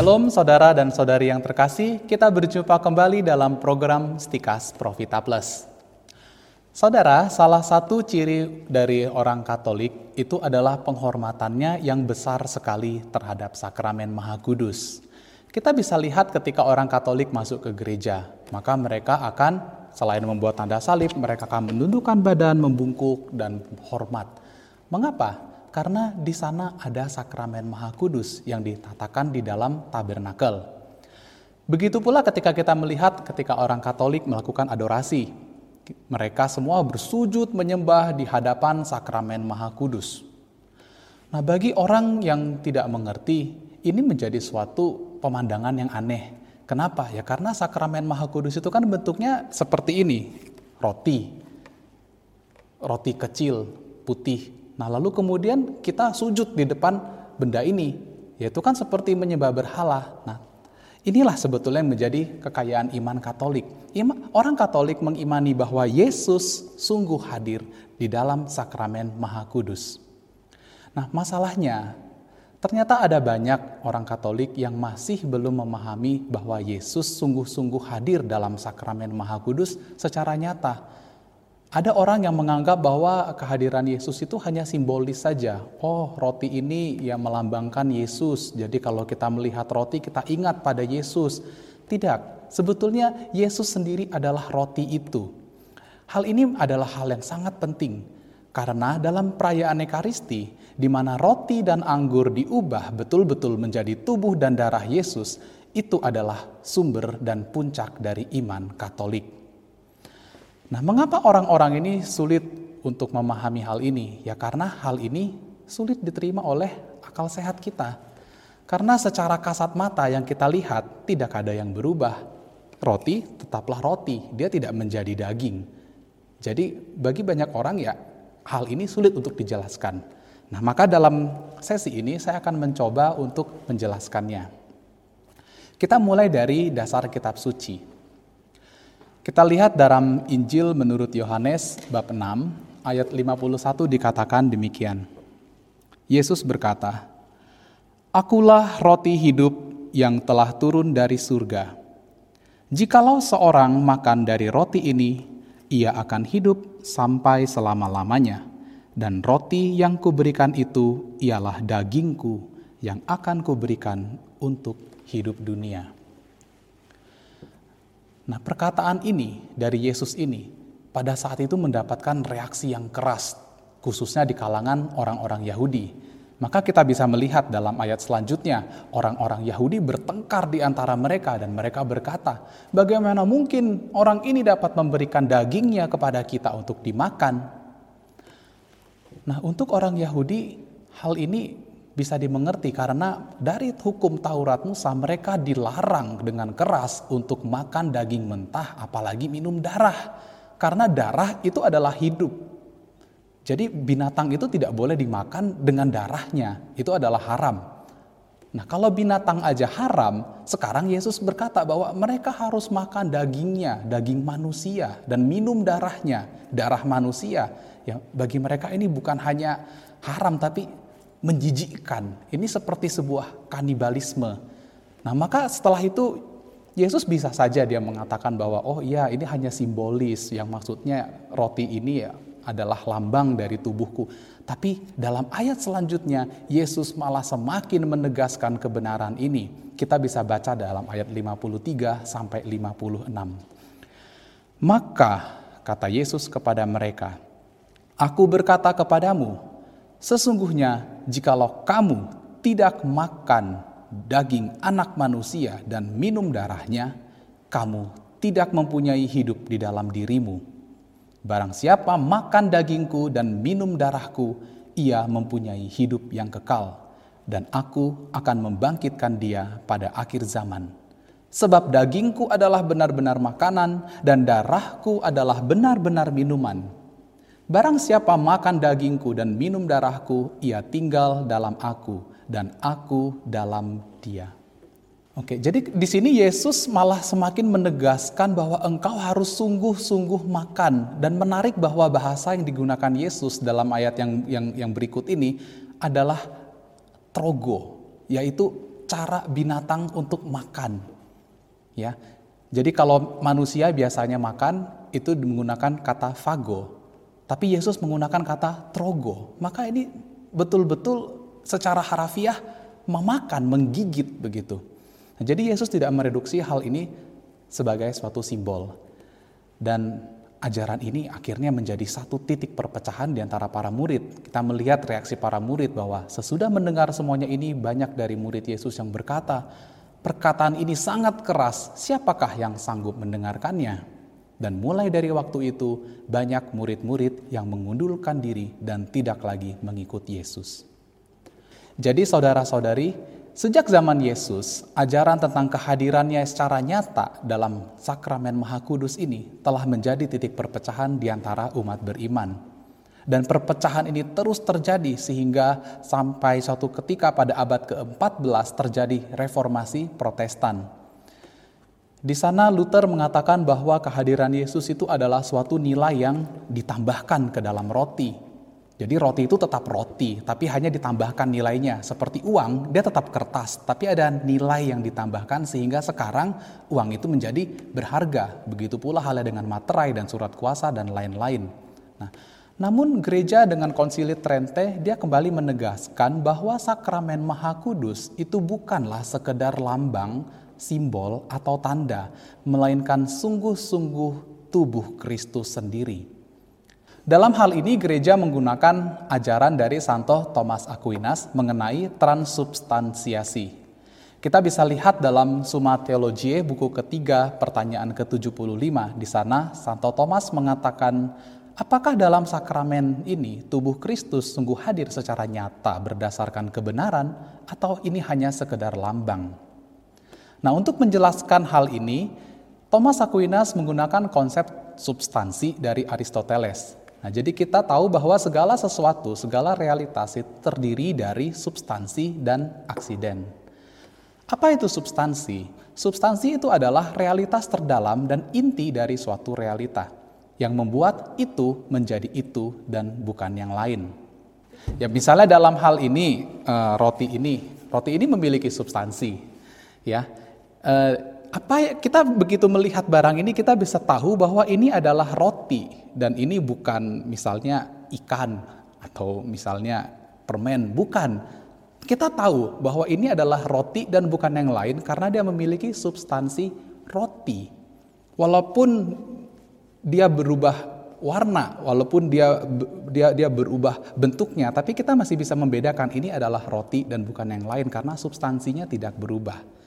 Shalom saudara dan saudari yang terkasih, kita berjumpa kembali dalam program Stikas Profita Plus. Saudara, salah satu ciri dari orang Katolik itu adalah penghormatannya yang besar sekali terhadap sakramen Maha Kudus. Kita bisa lihat ketika orang Katolik masuk ke gereja, maka mereka akan selain membuat tanda salib, mereka akan menundukkan badan, membungkuk dan hormat. Mengapa? Karena di sana ada sakramen Maha Kudus yang ditatakan di dalam tabernakel. Begitu pula ketika kita melihat ketika orang Katolik melakukan adorasi. Mereka semua bersujud menyembah di hadapan sakramen Maha Kudus. Nah, bagi orang yang tidak mengerti, ini menjadi suatu pemandangan yang aneh. Kenapa? Ya karena sakramen Maha Kudus itu kan bentuknya seperti ini, roti. Roti kecil, putih, Nah, lalu kemudian kita sujud di depan benda ini, yaitu kan seperti menyembah berhala. Nah, inilah sebetulnya yang menjadi kekayaan iman Katolik. orang Katolik mengimani bahwa Yesus sungguh hadir di dalam sakramen Maha Kudus. Nah, masalahnya ternyata ada banyak orang Katolik yang masih belum memahami bahwa Yesus sungguh-sungguh hadir dalam sakramen Maha Kudus secara nyata ada orang yang menganggap bahwa kehadiran Yesus itu hanya simbolis saja. Oh, roti ini yang melambangkan Yesus. Jadi kalau kita melihat roti kita ingat pada Yesus. Tidak, sebetulnya Yesus sendiri adalah roti itu. Hal ini adalah hal yang sangat penting karena dalam perayaan Ekaristi di mana roti dan anggur diubah betul-betul menjadi tubuh dan darah Yesus, itu adalah sumber dan puncak dari iman Katolik. Nah, mengapa orang-orang ini sulit untuk memahami hal ini? Ya karena hal ini sulit diterima oleh akal sehat kita. Karena secara kasat mata yang kita lihat tidak ada yang berubah. Roti tetaplah roti, dia tidak menjadi daging. Jadi bagi banyak orang ya hal ini sulit untuk dijelaskan. Nah, maka dalam sesi ini saya akan mencoba untuk menjelaskannya. Kita mulai dari dasar kitab suci. Kita lihat dalam Injil menurut Yohanes bab 6 ayat 51 dikatakan demikian. Yesus berkata, Akulah roti hidup yang telah turun dari surga. Jikalau seorang makan dari roti ini, ia akan hidup sampai selama-lamanya. Dan roti yang kuberikan itu ialah dagingku yang akan kuberikan untuk hidup dunia. Nah, perkataan ini dari Yesus ini pada saat itu mendapatkan reaksi yang keras, khususnya di kalangan orang-orang Yahudi. Maka kita bisa melihat dalam ayat selanjutnya, orang-orang Yahudi bertengkar di antara mereka dan mereka berkata, bagaimana mungkin orang ini dapat memberikan dagingnya kepada kita untuk dimakan? Nah untuk orang Yahudi, hal ini bisa dimengerti karena dari hukum Taurat Musa mereka dilarang dengan keras untuk makan daging mentah apalagi minum darah. Karena darah itu adalah hidup. Jadi binatang itu tidak boleh dimakan dengan darahnya. Itu adalah haram. Nah kalau binatang aja haram, sekarang Yesus berkata bahwa mereka harus makan dagingnya, daging manusia, dan minum darahnya, darah manusia. Ya, bagi mereka ini bukan hanya haram, tapi menjijikkan. Ini seperti sebuah kanibalisme. Nah, maka setelah itu Yesus bisa saja dia mengatakan bahwa oh iya ini hanya simbolis yang maksudnya roti ini ya adalah lambang dari tubuhku. Tapi dalam ayat selanjutnya Yesus malah semakin menegaskan kebenaran ini. Kita bisa baca dalam ayat 53 sampai 56. Maka kata Yesus kepada mereka, Aku berkata kepadamu, Sesungguhnya, jikalau kamu tidak makan daging anak manusia dan minum darahnya, kamu tidak mempunyai hidup di dalam dirimu. Barang siapa makan dagingku dan minum darahku, ia mempunyai hidup yang kekal, dan aku akan membangkitkan dia pada akhir zaman. Sebab dagingku adalah benar-benar makanan, dan darahku adalah benar-benar minuman. Barang siapa makan dagingku dan minum darahku, ia tinggal dalam aku dan aku dalam dia. Oke, jadi di sini Yesus malah semakin menegaskan bahwa engkau harus sungguh-sungguh makan dan menarik bahwa bahasa yang digunakan Yesus dalam ayat yang yang yang berikut ini adalah trogo, yaitu cara binatang untuk makan. Ya. Jadi kalau manusia biasanya makan itu menggunakan kata fago, tapi Yesus menggunakan kata trogo. Maka ini betul-betul secara harafiah memakan, menggigit begitu. Nah, jadi Yesus tidak mereduksi hal ini sebagai suatu simbol. Dan ajaran ini akhirnya menjadi satu titik perpecahan di antara para murid. Kita melihat reaksi para murid bahwa sesudah mendengar semuanya ini banyak dari murid Yesus yang berkata, perkataan ini sangat keras, siapakah yang sanggup mendengarkannya? Dan mulai dari waktu itu, banyak murid-murid yang mengundurkan diri dan tidak lagi mengikut Yesus. Jadi, saudara-saudari, sejak zaman Yesus, ajaran tentang kehadirannya secara nyata dalam sakramen Maha Kudus ini telah menjadi titik perpecahan di antara umat beriman. Dan perpecahan ini terus terjadi sehingga sampai suatu ketika pada abad ke-14 terjadi reformasi Protestan di sana Luther mengatakan bahwa kehadiran Yesus itu adalah suatu nilai yang ditambahkan ke dalam roti. Jadi roti itu tetap roti, tapi hanya ditambahkan nilainya. Seperti uang, dia tetap kertas, tapi ada nilai yang ditambahkan sehingga sekarang uang itu menjadi berharga. Begitu pula halnya dengan materai dan surat kuasa dan lain-lain. Nah, namun gereja dengan konsili Trente dia kembali menegaskan bahwa sakramen Maha Kudus itu bukanlah sekedar lambang simbol atau tanda, melainkan sungguh-sungguh tubuh Kristus sendiri. Dalam hal ini gereja menggunakan ajaran dari Santo Thomas Aquinas mengenai transubstansiasi. Kita bisa lihat dalam Summa Theologiae buku ketiga pertanyaan ke-75 di sana Santo Thomas mengatakan apakah dalam sakramen ini tubuh Kristus sungguh hadir secara nyata berdasarkan kebenaran atau ini hanya sekedar lambang? Nah, untuk menjelaskan hal ini, Thomas Aquinas menggunakan konsep substansi dari Aristoteles. Nah, jadi kita tahu bahwa segala sesuatu, segala realitas itu terdiri dari substansi dan aksiden. Apa itu substansi? Substansi itu adalah realitas terdalam dan inti dari suatu realita yang membuat itu menjadi itu dan bukan yang lain. Ya misalnya dalam hal ini eh, roti ini, roti ini memiliki substansi, ya uh, apa ya, kita begitu melihat barang ini kita bisa tahu bahwa ini adalah roti dan ini bukan misalnya ikan atau misalnya permen, bukan. Kita tahu bahwa ini adalah roti dan bukan yang lain karena dia memiliki substansi roti. Walaupun dia berubah warna, walaupun dia dia dia berubah bentuknya, tapi kita masih bisa membedakan ini adalah roti dan bukan yang lain karena substansinya tidak berubah.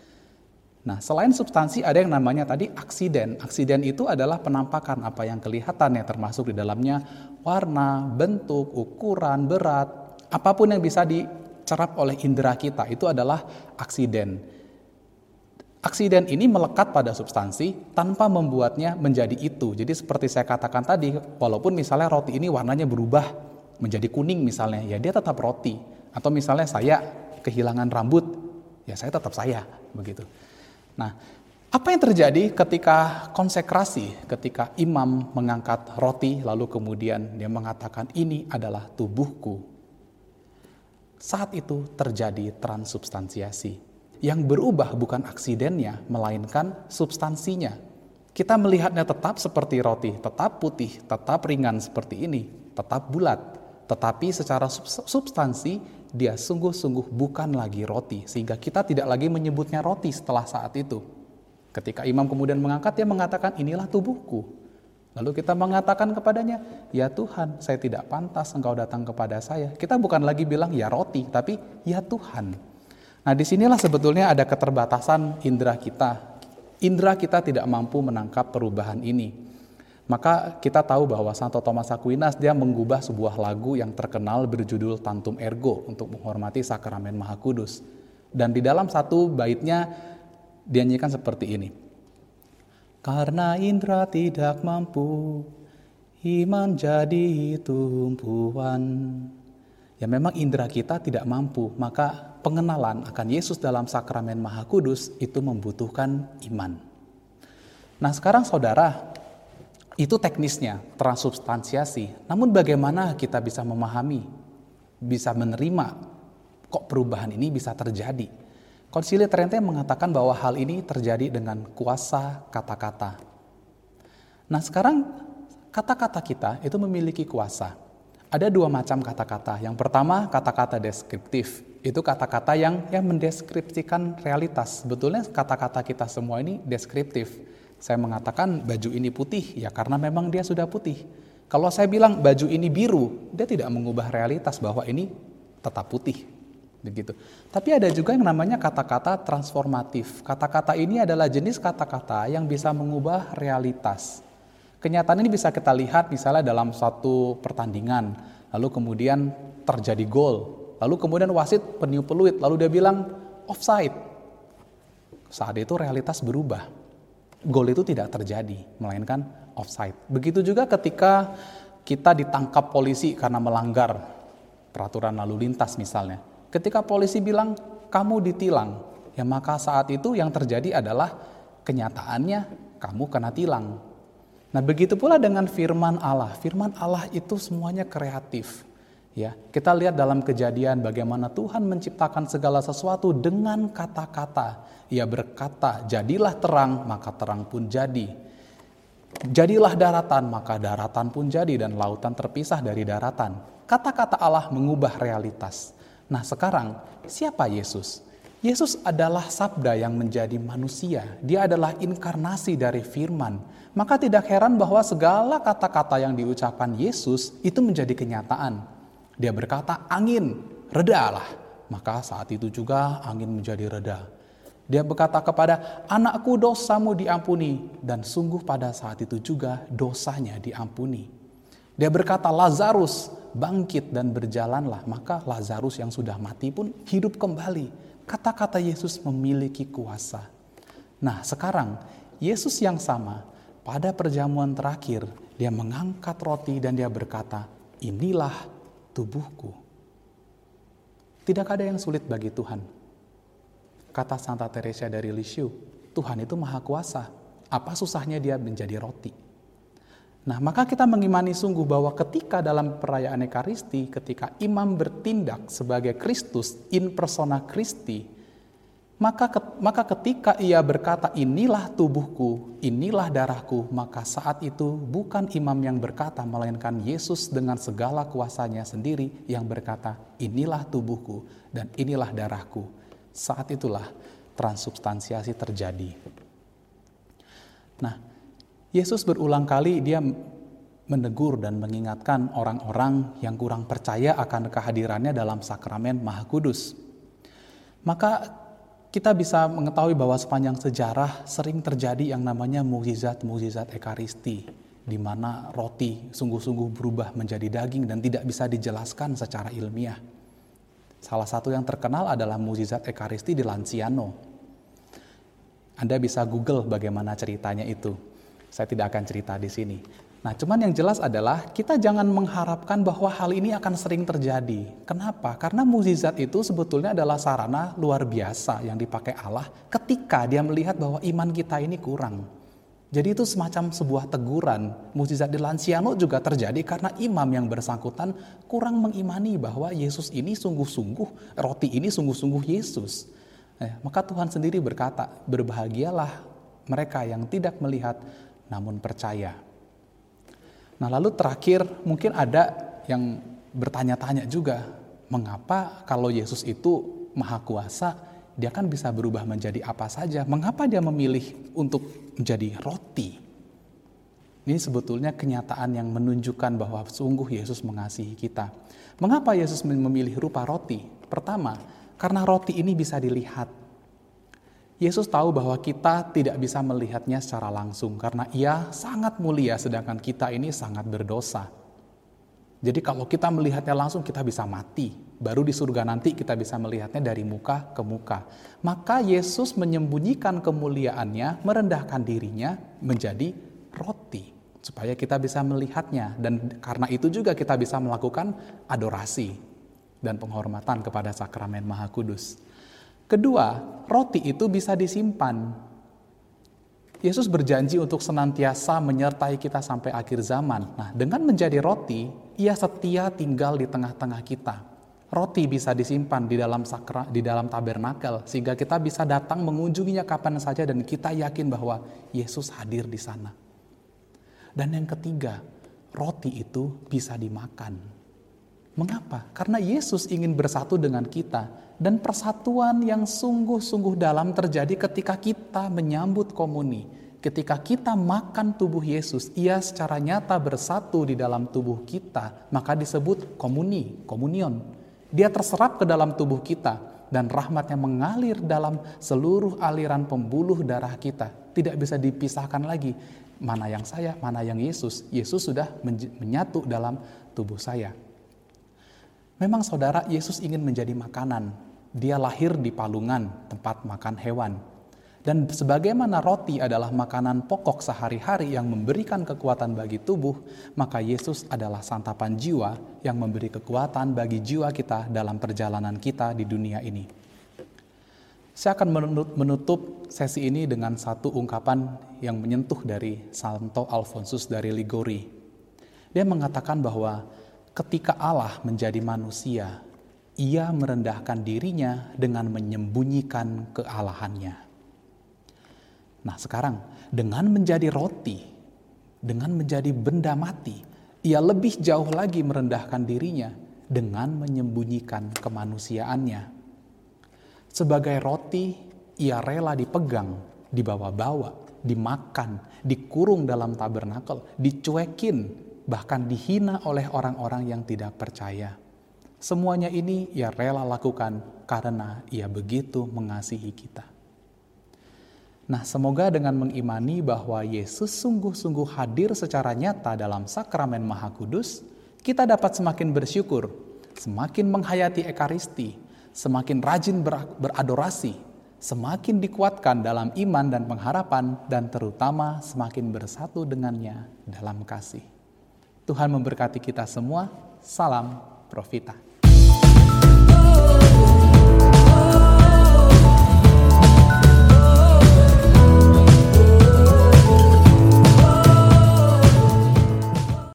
Nah, selain substansi ada yang namanya tadi aksiden. Aksiden itu adalah penampakan apa yang kelihatan ya termasuk di dalamnya warna, bentuk, ukuran, berat, apa pun yang bisa dicerap oleh indera kita itu adalah aksiden. Aksiden ini melekat pada substansi tanpa membuatnya menjadi itu. Jadi seperti saya katakan tadi, walaupun misalnya roti ini warnanya berubah menjadi kuning misalnya, ya dia tetap roti. Atau misalnya saya kehilangan rambut, ya saya tetap saya, begitu. Nah, apa yang terjadi ketika konsekrasi, ketika imam mengangkat roti, lalu kemudian dia mengatakan, "Ini adalah tubuhku"? Saat itu terjadi transubstansiasi. Yang berubah bukan aksidennya, melainkan substansinya. Kita melihatnya tetap seperti roti, tetap putih, tetap ringan seperti ini, tetap bulat, tetapi secara substansi dia sungguh-sungguh bukan lagi roti, sehingga kita tidak lagi menyebutnya roti setelah saat itu. Ketika imam kemudian mengangkat, dia mengatakan, inilah tubuhku. Lalu kita mengatakan kepadanya, ya Tuhan, saya tidak pantas engkau datang kepada saya. Kita bukan lagi bilang ya roti, tapi ya Tuhan. Nah di sinilah sebetulnya ada keterbatasan indera kita. Indera kita tidak mampu menangkap perubahan ini. Maka kita tahu bahwa Santo Thomas Aquinas dia mengubah sebuah lagu yang terkenal berjudul Tantum Ergo untuk menghormati sakramen Maha Kudus. Dan di dalam satu baitnya dia seperti ini. Karena indra tidak mampu, iman jadi tumpuan. Ya memang indera kita tidak mampu, maka pengenalan akan Yesus dalam sakramen Maha Kudus itu membutuhkan iman. Nah sekarang saudara, itu teknisnya, transubstansiasi. Namun bagaimana kita bisa memahami, bisa menerima kok perubahan ini bisa terjadi? Konsili Trente mengatakan bahwa hal ini terjadi dengan kuasa kata-kata. Nah sekarang kata-kata kita itu memiliki kuasa. Ada dua macam kata-kata. Yang pertama kata-kata deskriptif. Itu kata-kata yang yang mendeskripsikan realitas. Sebetulnya kata-kata kita semua ini deskriptif. Saya mengatakan baju ini putih ya karena memang dia sudah putih. Kalau saya bilang baju ini biru, dia tidak mengubah realitas bahwa ini tetap putih begitu. Tapi ada juga yang namanya kata-kata transformatif. Kata-kata ini adalah jenis kata-kata yang bisa mengubah realitas. Kenyataan ini bisa kita lihat misalnya dalam satu pertandingan, lalu kemudian terjadi gol, lalu kemudian wasit peniup peluit, lalu dia bilang offside. Saat itu realitas berubah. Gol itu tidak terjadi, melainkan offside. Begitu juga ketika kita ditangkap polisi karena melanggar peraturan lalu lintas misalnya Ketika polisi bilang kamu ditilang, ya maka saat itu yang terjadi adalah kenyataannya kamu kena tilang. Nah, begitu pula dengan firman Allah. Firman Allah itu semuanya kreatif. Ya, kita lihat dalam kejadian bagaimana Tuhan menciptakan segala sesuatu dengan kata-kata. Ia berkata, "Jadilah terang, maka terang pun jadi." Jadilah daratan, maka daratan pun jadi dan lautan terpisah dari daratan. Kata-kata Allah mengubah realitas. Nah sekarang siapa Yesus? Yesus adalah sabda yang menjadi manusia. Dia adalah inkarnasi dari firman. Maka tidak heran bahwa segala kata-kata yang diucapkan Yesus itu menjadi kenyataan. Dia berkata, angin, redalah. Maka saat itu juga angin menjadi reda. Dia berkata kepada anakku dosamu diampuni. Dan sungguh pada saat itu juga dosanya diampuni. Dia berkata Lazarus bangkit dan berjalanlah, maka Lazarus yang sudah mati pun hidup kembali. Kata-kata Yesus memiliki kuasa. Nah, sekarang Yesus yang sama pada perjamuan terakhir, dia mengangkat roti dan dia berkata, "Inilah tubuhku." Tidak ada yang sulit bagi Tuhan. Kata Santa Teresa dari Lisieux, Tuhan itu maha kuasa. Apa susahnya dia menjadi roti? Nah, maka kita mengimani sungguh bahwa ketika dalam perayaan Ekaristi, ketika imam bertindak sebagai Kristus in persona Christi, maka maka ketika ia berkata inilah tubuhku, inilah darahku, maka saat itu bukan imam yang berkata melainkan Yesus dengan segala kuasanya sendiri yang berkata inilah tubuhku dan inilah darahku. Saat itulah transubstansiasi terjadi. Nah, Yesus berulang kali dia menegur dan mengingatkan orang-orang yang kurang percaya akan kehadirannya dalam sakramen Maha Kudus. Maka kita bisa mengetahui bahwa sepanjang sejarah sering terjadi yang namanya mukjizat-mukjizat Ekaristi, di mana roti sungguh-sungguh berubah menjadi daging dan tidak bisa dijelaskan secara ilmiah. Salah satu yang terkenal adalah mukjizat Ekaristi di Lanciano. Anda bisa Google bagaimana ceritanya itu. Saya tidak akan cerita di sini. Nah, cuman yang jelas adalah kita jangan mengharapkan bahwa hal ini akan sering terjadi. Kenapa? Karena mukjizat itu sebetulnya adalah sarana luar biasa yang dipakai Allah ketika dia melihat bahwa iman kita ini kurang. Jadi itu semacam sebuah teguran. Mukjizat di Lanciano juga terjadi karena imam yang bersangkutan kurang mengimani bahwa Yesus ini sungguh-sungguh, roti ini sungguh-sungguh Yesus. Eh, maka Tuhan sendiri berkata, berbahagialah mereka yang tidak melihat namun percaya. Nah, lalu terakhir mungkin ada yang bertanya-tanya juga, mengapa kalau Yesus itu maha kuasa, dia kan bisa berubah menjadi apa saja. Mengapa dia memilih untuk menjadi roti? Ini sebetulnya kenyataan yang menunjukkan bahwa sungguh Yesus mengasihi kita. Mengapa Yesus memilih rupa roti? Pertama, karena roti ini bisa dilihat. Yesus tahu bahwa kita tidak bisa melihatnya secara langsung karena ia sangat mulia sedangkan kita ini sangat berdosa. Jadi kalau kita melihatnya langsung kita bisa mati. Baru di surga nanti kita bisa melihatnya dari muka ke muka. Maka Yesus menyembunyikan kemuliaannya, merendahkan dirinya menjadi roti supaya kita bisa melihatnya dan karena itu juga kita bisa melakukan adorasi dan penghormatan kepada sakramen Maha Kudus. Kedua, roti itu bisa disimpan. Yesus berjanji untuk senantiasa menyertai kita sampai akhir zaman. Nah, dengan menjadi roti, ia setia tinggal di tengah-tengah kita. Roti bisa disimpan di dalam sakra, di dalam tabernakel sehingga kita bisa datang mengunjunginya kapan saja dan kita yakin bahwa Yesus hadir di sana. Dan yang ketiga, roti itu bisa dimakan. Mengapa? Karena Yesus ingin bersatu dengan kita dan persatuan yang sungguh-sungguh dalam terjadi ketika kita menyambut komuni. Ketika kita makan tubuh Yesus, ia secara nyata bersatu di dalam tubuh kita, maka disebut komuni, komunion. Dia terserap ke dalam tubuh kita dan rahmatnya mengalir dalam seluruh aliran pembuluh darah kita. Tidak bisa dipisahkan lagi mana yang saya, mana yang Yesus. Yesus sudah menyatu dalam tubuh saya. Memang saudara, Yesus ingin menjadi makanan. Dia lahir di palungan, tempat makan hewan. Dan sebagaimana roti adalah makanan pokok sehari-hari yang memberikan kekuatan bagi tubuh, maka Yesus adalah santapan jiwa yang memberi kekuatan bagi jiwa kita dalam perjalanan kita di dunia ini. Saya akan menutup sesi ini dengan satu ungkapan yang menyentuh dari Santo Alfonsus dari Ligori. Dia mengatakan bahwa ketika Allah menjadi manusia, ia merendahkan dirinya dengan menyembunyikan kealahannya. Nah sekarang dengan menjadi roti, dengan menjadi benda mati, ia lebih jauh lagi merendahkan dirinya dengan menyembunyikan kemanusiaannya. Sebagai roti, ia rela dipegang, dibawa-bawa, dimakan, dikurung dalam tabernakel, dicuekin, bahkan dihina oleh orang-orang yang tidak percaya. Semuanya ini ia rela lakukan karena ia begitu mengasihi kita. Nah, semoga dengan mengimani bahwa Yesus sungguh-sungguh hadir secara nyata dalam sakramen Maha Kudus, kita dapat semakin bersyukur, semakin menghayati Ekaristi, semakin rajin beradorasi, semakin dikuatkan dalam iman dan pengharapan, dan terutama semakin bersatu dengannya dalam kasih. Tuhan memberkati kita semua. Salam Profita.